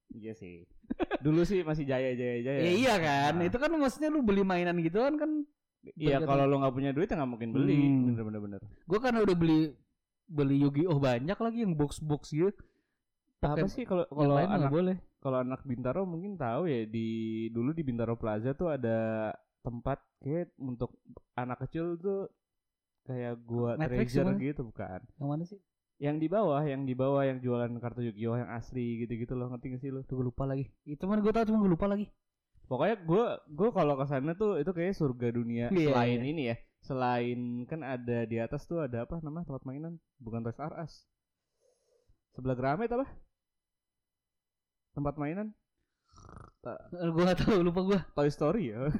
Iya sih. Dulu sih masih jaya jaya jaya. Ya, iya kan, Nah. itu kan maksudnya lu beli mainan gitu kan kan Iya, kalau lu nggak punya duit ya nggak mungkin beli. Hmm. Bener bener bener. gue kan udah beli beli Yu-Gi-Oh banyak lagi yang box-box gitu. Apa Pokemon- sih kalau kalau anak boleh. kalau anak Bintaro mungkin tahu ya di dulu di Bintaro Plaza tuh ada tempat kayak untuk anak kecil tuh kayak gua Matrix treasure gimana? gitu bukan. Yang mana sih? Yang di bawah, yang di bawah yang jualan kartu Yu-Gi-Oh yang asli gitu-gitu loh, ngerti gak sih lu? Tuh gue lupa lagi. Itu mana gue tahu cuma gue lupa lagi. Pokoknya gue gue kalau ke sana tuh itu kayak surga dunia Iya, selain iya. ini ya. Selain kan ada di atas tuh ada apa namanya tempat mainan, bukan Toys R Us. Sebelah Gramet apa? Tempat mainan Gue gak tahu, lupa gue. Toy Story ya.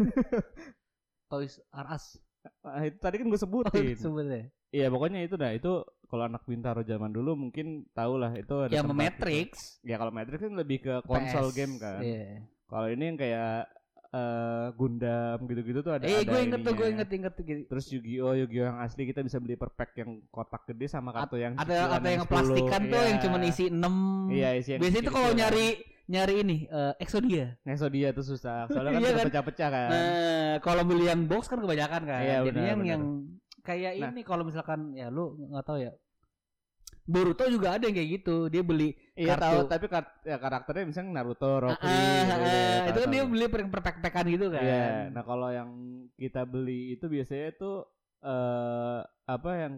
Toys R Us. Ah, itu tadi kan gue Oh, sebutin. itu sebenarnya. Iya pokoknya itu dah itu kalau anak Bintaro zaman dulu mungkin tau lah itu ada Yang tempat Matrix. gitu. Ya kalau Matrix kan lebih ke konsol PS. game kan. Iya. Kalau ini yang kayak eh Gundam gitu-gitu tuh ada Eh, ada gue inget tuh, gue inget inget gitu. Terus Yu-Gi-Oh, Yu-Gi-Oh yang asli kita bisa beli per pack yang kotak gede sama kartu yang Ada ada yang 10. plastikan tuh Iya. yang cuma isi 6. Iya, isi yang Biasanya itu kalau kecil-kecilan. nyari nyari ini eh, Exodia. Exodia tuh susah. Soalnya kan udah kan? pecah-pecah kan. Nah, kalau beli yang box kan kebanyakan kan. Iya, Jadi yang yang kayak Nah. ini kalau misalkan ya lu nggak tahu ya. Boruto juga ada yang kayak gitu. Dia beli iya kartu. tahu, tapi kar- ya, karakternya misalnya Naruto, Rock Ah, Lee, ah, gitu, ah, itu kan dia beli per per pack-packan gitu kan. Iya, nah kalau yang kita beli itu biasanya tuh eh apa yang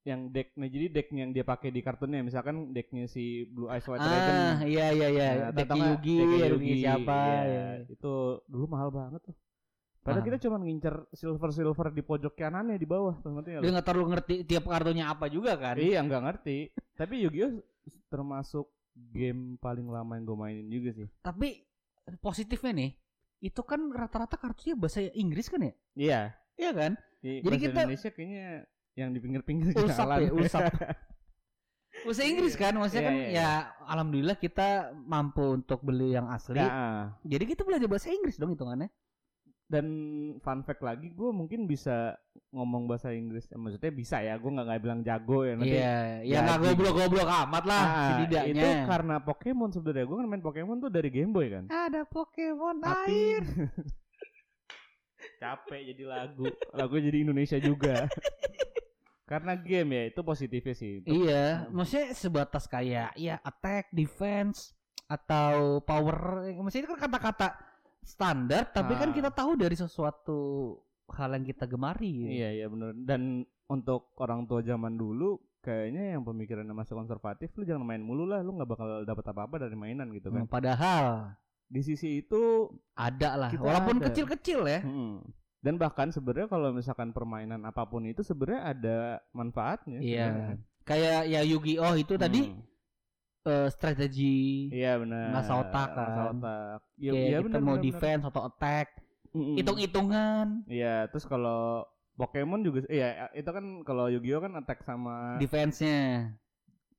yang decknya jadi decknya yang dia pakai di kartunnya misalkan decknya si Blue Eyes White Dragon Ah, iya iya iya. Nah, Deck atau nggak Yugi, Yugi siapa Iya, ya. itu dulu mahal banget tuh padahal kita cuma ngincer silver silver di pojok kanannya di bawah tuh ngerti? Dia nggak terlalu ngerti tiap kartunya apa juga kan. iya nggak ngerti tapi Yu-Gi-Oh termasuk game paling lama yang gue mainin juga sih Tapi positifnya nih, itu kan rata-rata kartunya bahasa Inggris kan ya? iya Iya kan? di Jadi kita- Indonesia kayaknya yang di pinggir-pinggir Usap jalan ya, usap. Bahasa Inggris kan, maksudnya Iya, kan iya, ya alhamdulillah kita mampu untuk beli yang asli. Ya, ah. Jadi kita belajar bahasa Inggris dong hitungannya. Dan fun fact lagi gue mungkin bisa ngomong bahasa Inggris Eh, maksudnya bisa ya gue nggak nggak bilang jago ya nanti Iya, ya nggak jadi- goblok-goblok amat lah Ah, setidaknya. itu karena Pokemon sebenarnya gue kan main Pokemon tuh dari Game Boy kan ada Pokemon tapi air. capek jadi lagu lagu jadi Indonesia juga karena game ya itu positifnya sih Untuk- Iya, maksudnya sebatas kayak ya attack, defense atau power. Maksudnya itu kan kata-kata standar, tapi kan Ah. kita tahu dari sesuatu hal yang kita gemari. iya iya benar dan untuk orang tua zaman dulu kayaknya yang pemikirannya masih konservatif lu jangan main mulu lah lu nggak bakal dapat apa-apa dari mainan gitu kan Hmm, Padahal di sisi itu ada lah, walaupun ada. kecil-kecil ya. Mm. Dan bahkan sebenarnya kalau misalkan permainan apa pun itu sebenarnya ada manfaatnya. Iya. Kayak ya Yu-Gi-Oh itu tadi Eh, strategi. Iya benar. ngasah otak kan. Ngasah otak. Iya, Kayak iya kita benar. mau benar, defense atau attack. Mm-mm. hitung-hitungan, Iya, terus kalau Pokemon juga iya itu kan kalau Yu-Gi-Oh kan attack sama defense-nya.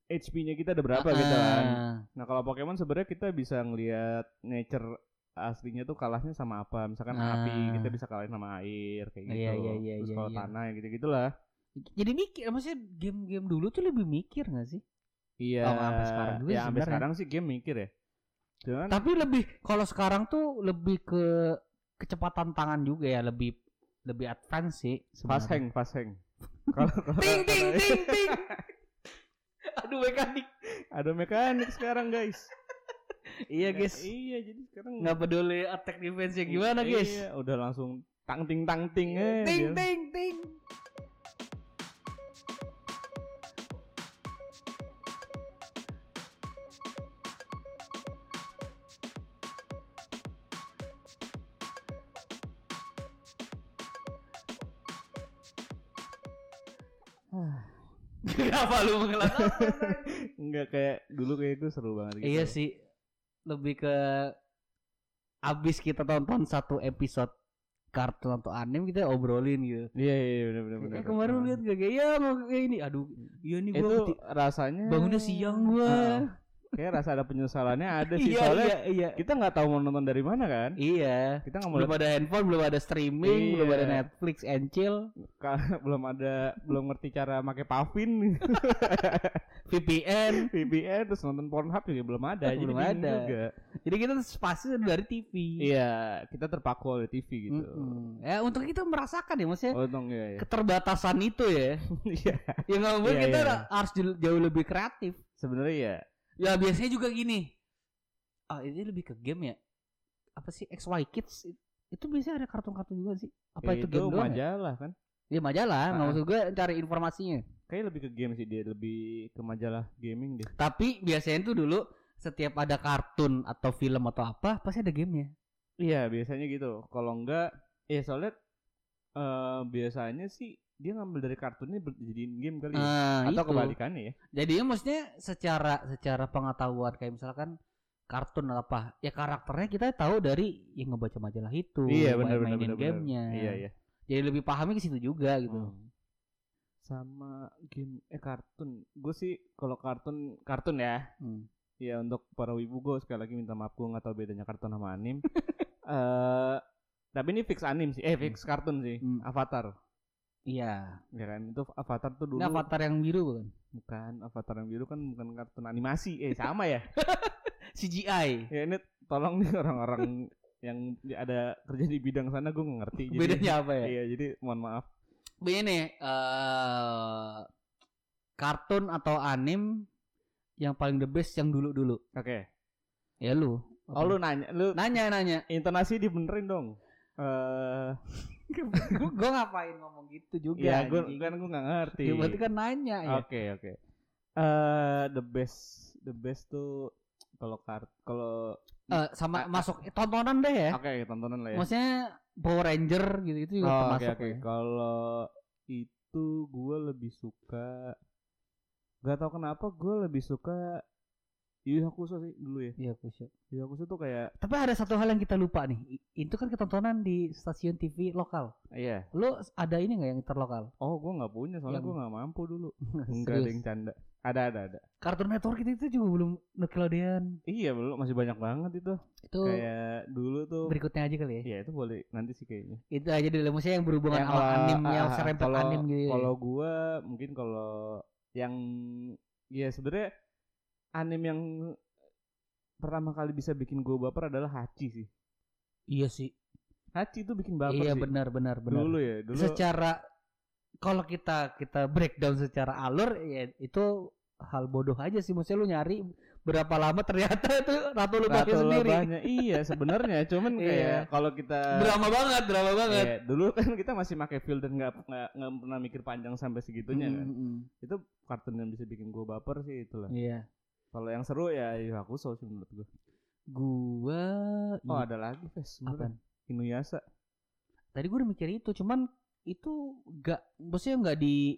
HP-nya kita ada berapa gitu kan. Ah, Nah, kalau Pokemon sebenarnya kita bisa ngelihat nature aslinya tuh kalahnya sama apa. Misalkan Ah. api kita bisa kalahin sama air kayak gitu. Iya, iya, iya, terus iya, kalau iya. tanah ya gitu-gitulah. Jadi mikir, maksudnya game-game dulu tuh lebih mikir gak sih? Iya. Oh, sampai sekarang ya, sih sampai sekarang sih game mikir ya. Cuman Tapi lebih kalau sekarang tuh lebih ke kecepatan tangan juga ya, lebih lebih advance sih. fast sebenarnya. hang, fast hang. Kalau Ting ting ting ting. Aduh mekanik. Ada mekanik sekarang guys. iya guys Iya, jadi sekarang nggak peduli attack defense nya gimana guys Iya, udah langsung tang ting tang ting ting ting ting Kenapa lu mengelak? Enggak kayak dulu kayak itu seru banget gitu. Iya sih, lebih ke abis kita tonton satu episode kartun atau anime kita obrolin gitu. Iya, iya, iya benar benar. Eh kemarin lu lihat gak kayak ya mau kayak ini, aduh, iya nih itu gua ti- rasanya bangunnya siang gua. Heeh. Kayak rasa ada penyesalannya ada sih Iya soalnya iya iya. kita nggak tahu mau nonton dari mana kan. Iya. Kita nggak mau Belum ada handphone, belum ada streaming, belum Iya. ada Netflix and chill, belum ada belum ngerti cara pakai Pavin VPN. VPN terus nonton Pornhub juga belum ada jadi Belum ada. juga. Jadi kita pasti dari TV. Iya, kita terpaku oleh TV gitu. Mm-mm. Ya untuk kita merasakan ya maksudnya Oh, dong ya. ya. keterbatasan itu ya. Iya. ya nggak mungkin Iya, kita iya. harus jauh lebih kreatif. Sebenarnya ya. Ya biasanya juga gini. Ah ini lebih ke game ya. Apa sih XY Kids itu biasanya ada kartun-kartun juga sih. Apa ya itu, game doang? Ya? majalah kan? Ya majalah, nggak Ah. maksud gue cari informasinya. Kayak lebih ke game sih dia, lebih ke majalah gaming deh. Tapi biasanya tuh dulu setiap ada kartun atau film atau apa pasti ada gamenya. Iya, biasanya gitu. Kalau enggak ya soalnya eh biasanya sih dia ngambil dari kartunnya ber- jadiin game kali ya. Nah, Atau itu. kebalikannya ya. Jadi maksudnya secara secara pengetahuan kayak misalkan kartun atau apa ya karakternya kita tahu dari yang ngebaca majalah itu Iya, benar, main- benar, mainin gamenya Iya, iya. jadi lebih pahamnya ke situ juga gitu Hmm. Sama game eh kartun. Gue sih kalau kartun kartun ya. Hmm. Ya untuk para wibu gue sekali lagi minta maaf gue nggak tahu bedanya kartun sama anim. Eh tapi ini fix anim sih. Eh fix kartun sih. Hmm. Avatar. Iya Ya kan itu Avatar tuh dulu ini avatar yang biru bukan bukan Avatar yang biru kan bukan kartun animasi. Eh sama ya. CGI ya ini tolong nih orang-orang yang ada kerja di bidang sana gue ngerti. Jadi- bedanya apa ya Iya jadi mohon maaf. begini eh kartun atau anim yang paling the best yang dulu dulu Oke. ya lu Oh lu nanya, lu nanya nanya intonasi dibenerin dong. Eh, gue ngapain ngomong gitu juga ya gue kan gue nggak ngerti. Ya, berarti kan nanya ya Oke oke. Eh the best the best tuh kalau kart kalau Eh, sama ah. masuk tontonan deh ya. oke tontonan lah ya. Maksudnya Power Ranger gitu itu juga Oh, oke termasuk. oke. ya. Kalau itu gue lebih suka Gak tau kenapa gue lebih suka Yu Yu Hakusho sih dulu ya. Iya, Kusyo. Yu Yu Hakusho tuh kayak Tapi ada satu hal yang kita lupa nih. I- Itu kan ketontonan di stasiun TV lokal. iya. Lu ada ini nggak yang interlokal? Oh gue nggak punya soalnya Yang- gue nggak mampu dulu. Enggak ada yang canda. Ada ada ada. Cartoon Network itu, itu juga belum Nickelodeon. Iya belum masih banyak banget itu. Itu Kayak dulu tuh. berikutnya aja kali ya. Iya itu boleh nanti sih kayaknya. Itu aja dulu maksudnya yang berhubungan Yang sama anim yang ah, serempet kalau- anim gitu. ya. Kalau gua mungkin kalau yang ya sebenarnya anime yang pertama kali bisa bikin gua baper adalah Hachi sih. Iya sih. Hachi itu bikin baper iya sih. benar benar benar. Dulu ya, dulu. Secara kalau kita kita breakdown secara alur ya itu hal bodoh aja sih maksudnya lu nyari berapa lama ternyata itu ratu lu pakai Ratu sendiri. Iya sebenarnya, cuman Iya. kayak kalau kita Drama banget, drama banget. Iya, dulu kan kita masih pakai dan nggak nggak pernah mikir panjang sampai segitunya kan. Mm, mm, Itu kartun yang bisa bikin gua baper sih itulah. mm. Iya. Kalau yang seru ya Yu Hakusho sih menurut gua. Gua Oh ada lagi Ves apaan? Inuyasha. Tadi gua udah mikir itu, cuman itu gak maksudnya nggak di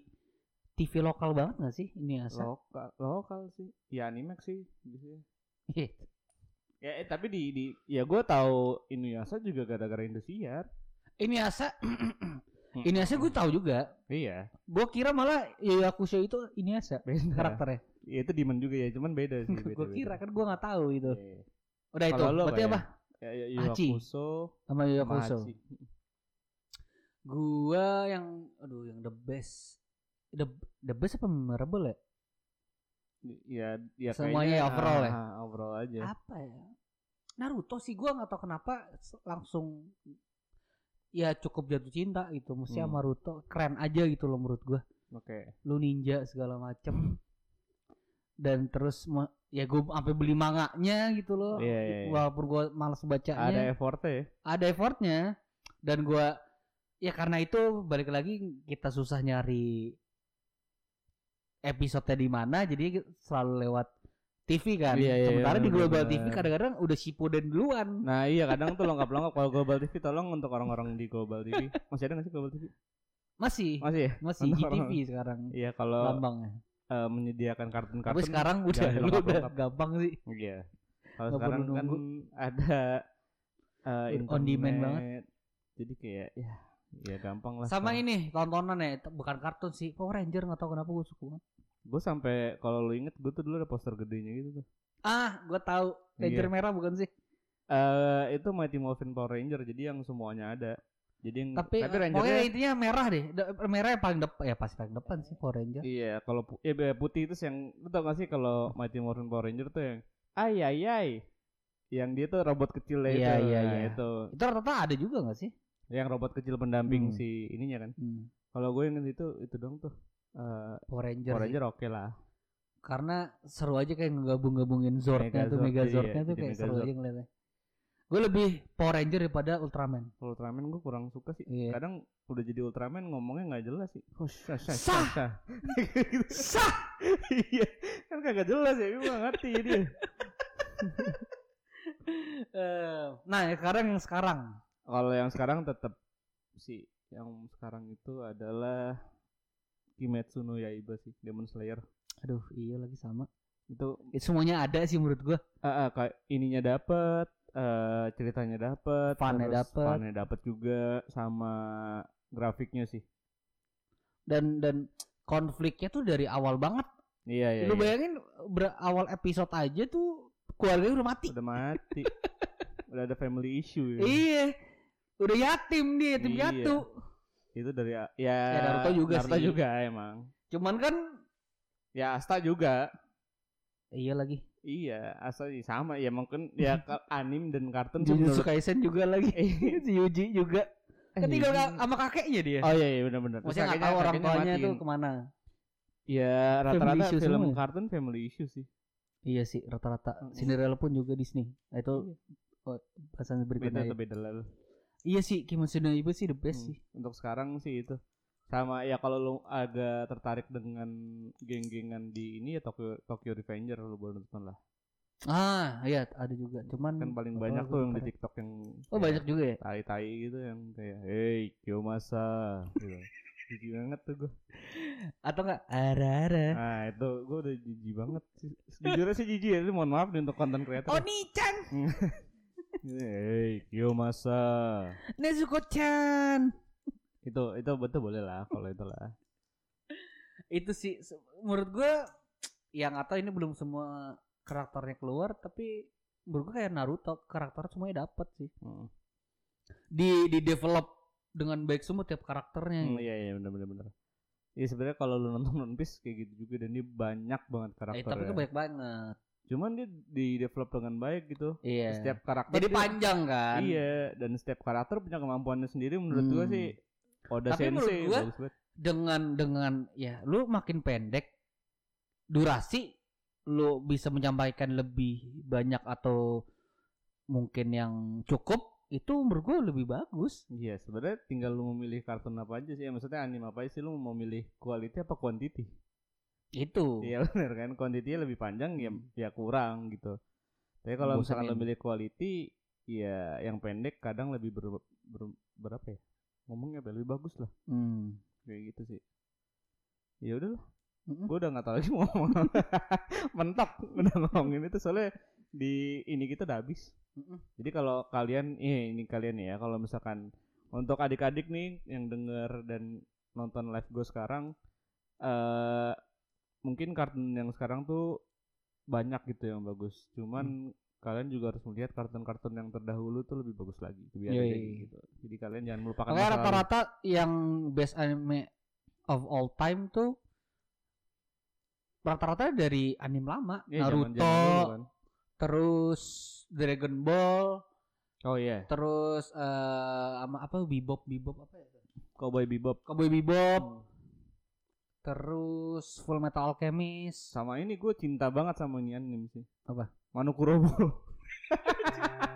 TV lokal banget gak sih ini asa? Lokal, lokal sih. Ya Animax sih biasanya. Iya. Ya eh, tapi di di ya gue tahu Inuyasha juga gara-gara Indosiar. ini asa ini asa gue tahu juga. Iya, Gua kira malah Yakusho itu ini asa beda. karakternya. Ya, itu Demon juga ya, cuman beda sih. Beda, Gua kira kan gua nggak tahu itu. Iya. Udah itu. Kalau lo Berarti apa apa? Ya, ya, Yu Hachi. Sama. Hachi. Gua yang aduh yang the best. The the best apa memorable ya? Ya, ya Semuanya kayaknya, overall ya? ah, overall aja. Apa ya? Naruto sih gua nggak tahu kenapa langsung ya cukup jatuh cinta gitu. Mesti Hmm. sama Naruto keren aja gitu loh menurut gua. Oke. Lu ninja segala macem. Dan terus ya gue sampai beli manganya gitu loh. Iya, iya, iya. walaupun gue malas bacanya. Ada effortnya ya. ada effortnya. Dan gua ya karena itu balik lagi kita susah nyari episode di mana jadi selalu lewat TV kan. Iya, iya, sementara di bener, Global bener. TV kadang-kadang udah Shippuden duluan. Nah iya kadang tuh lengkap-lengkap. Kalau Global TV tolong untuk orang-orang di Global TV masih ada nggak sih Global TV? masih. Masih ya? masih Untuk GTV orang- sekarang. Iya kalau lambangnya eh, menyediakan kartun-kartun. tapi sekarang udah lu udah gampang sih Iya. Kalau sekarang kan ada eh, On demand banget. internet. Jadi kayak ya ya gampang lah. sama ini tontonan ya bukan kartun sih Power Ranger nggak tahu kenapa gue suka banget Gue sampai kalau lu inget gue tuh dulu ada poster gedenya gitu tuh. ah gue tahu Ranger Iya. merah bukan sih Eh itu Mighty Morphin Power Ranger jadi yang semuanya ada. Jadi yang tapi, eh, Rangernya- pokoknya intinya merah deh Da- merah yang paling depan ya pasti paling depan sih Power Ranger Iya, kalau pu- ya putih itu yang lu tau gak sih kalau Mighty Morphin Power Ranger tuh yang ay ay ay yang dia tuh robot kecil Iya, itu. iya, Nah, iya. itu itu rata-rata ada juga nggak sih yang robot kecil pendamping Hmm. si ininya kan. Hmm. Kalau gue inget itu itu dong tuh. Eh Power Ranger, Power sih. Ranger oke lah. karena seru aja kayak ngegabung-gabungin Zordnya tuh Megazord, Megazordnya iya, tuh kayak seru aja ngeliatnya gue lebih Power Ranger daripada Ultraman Kalau Ultraman gue kurang suka sih. Iya. Kadang udah jadi Ultraman ngomongnya nggak jelas sih. Oh, sah, sah, Sah! sah. sah Iya, kan kagak jelas ya, gue ngerti dia. Eh, nah ya sekarang yang sekarang Kalau yang sekarang tetap sih yang sekarang itu adalah Kimetsu no Yaiba sih, Demon Slayer. aduh iya lagi sama Itu itu semuanya ada sih menurut gua ah, ah, kayak ininya dapet, eh ceritanya dapet, Funnya dapet. funnya dapet juga sama grafiknya sih. dan dan konfliknya tuh dari awal banget Iya iya. lu iya. bayangin ber- awal episode aja tuh keluarganya udah mati Udah mati. Udah ada family issue. ya. iya udah yatim dia yatim Iya. piatu Itu dari ya, Ya, Naruto juga Naruto sih. juga emang. cuman kan Ya Asta juga. iya lagi Iya, Asta sih sama ya mungkin ya anim dan kartun Jujutsu Kaisen juga lagi si Yuji juga Eh, ketinggal sama kakeknya dia Oh iya iya benar-benar. Maksudnya nggak kakeknya- tahu orang tuanya tuh matiin. ke mana Ya rata-rata film semua ya? kartun family issue sih. iya sih rata-rata. Cinderella pun juga Disney nah, itu oh, bahasan Beda berikutnya atau ya. beda lalu. iya sih Kimetsu no Yaiba sih the best Hmm, sih Untuk sekarang sih itu. Sama ya kalau lu agak tertarik dengan geng-gengan di ini ya Tokyo Tokyo Revenger lu boleh nonton lah. ah iya ada juga cuman Kan paling banyak tuh yang di. TikTok yang oh banyak juga ya tai-tai gitu yang kayak hey Kiyomasa gitu. Jijik banget tuh gue. atau enggak ara-ara Nah itu gue udah jijik banget. Sejujurnya sih jijik ya. Mohon maaf nih untuk konten kreator. Oh Oni-chan Hey Kiyomasa. Nezuko-chan Itu itu betul boleh lah kalau itu lah. itu sih menurut gua yang atau ini belum semua karakternya keluar tapi menurut gua kayak Naruto karakter semuanya dapet sih Hmm. di di develop dengan baik semua tiap karakternya Hmm, iya iya benar benar benar. Iya sebenarnya kalau lu nonton One Piece kayak gitu juga dan dia banyak banget Eh, karakternya. tapi itu banyak banget Cuman dia di develop dengan baik gitu. iya Setiap karakter jadi dia- panjang kan Iya, dan setiap karakter punya kemampuannya sendiri menurut gua Hmm. sih Oda Tapi menurut Sensei gua, bagus banget. dengan dengan ya lu makin pendek durasi lu bisa menyampaikan lebih banyak atau mungkin yang cukup itu menurut gue lebih bagus Iya, sebenarnya tinggal lu memilih kartun apa aja sih. Ya, maksudnya anime apa sih lu mau memilih quality apa quantity? itu Iya benar kan, quantity lebih panjang ya ya kurang gitu. Tapi kalau misalkan lu Bosenin. milih quality, ya yang pendek kadang lebih ber, ber- berapa ya? Ngomongnya ya? lebih bagus lah. hmm. Kayak gitu sih. Ya udahlah. Mm-mm. Gue udah nggak tahu lagi mau ngomong. Mentok udah ngomongin itu soalnya di ini kita udah habis. Mm-mm. Jadi kalau kalian eh, ini kalian ya kalau misalkan untuk adik-adik nih yang denger dan nonton live gue sekarang eh mungkin kartun yang sekarang tuh banyak gitu yang bagus. Cuman kalian juga harus melihat kartun-kartun yang terdahulu tuh lebih bagus lagi. Biar Yoi. kayak gitu. Jadi kalian jangan melupakan lalu. rata-rata yang best anime of all time tuh rata-rata dari anime lama zaman-zaman Naruto dulu kan. terus Dragon Ball Oh iya, terus eh sama apa Bebop Bebop apa ya Cowboy Bebop. Cowboy Bebop Terus Full Metal Alchemist. Sama ini gue cinta banget sama ini anime sih. Apa? Manu Kurobo.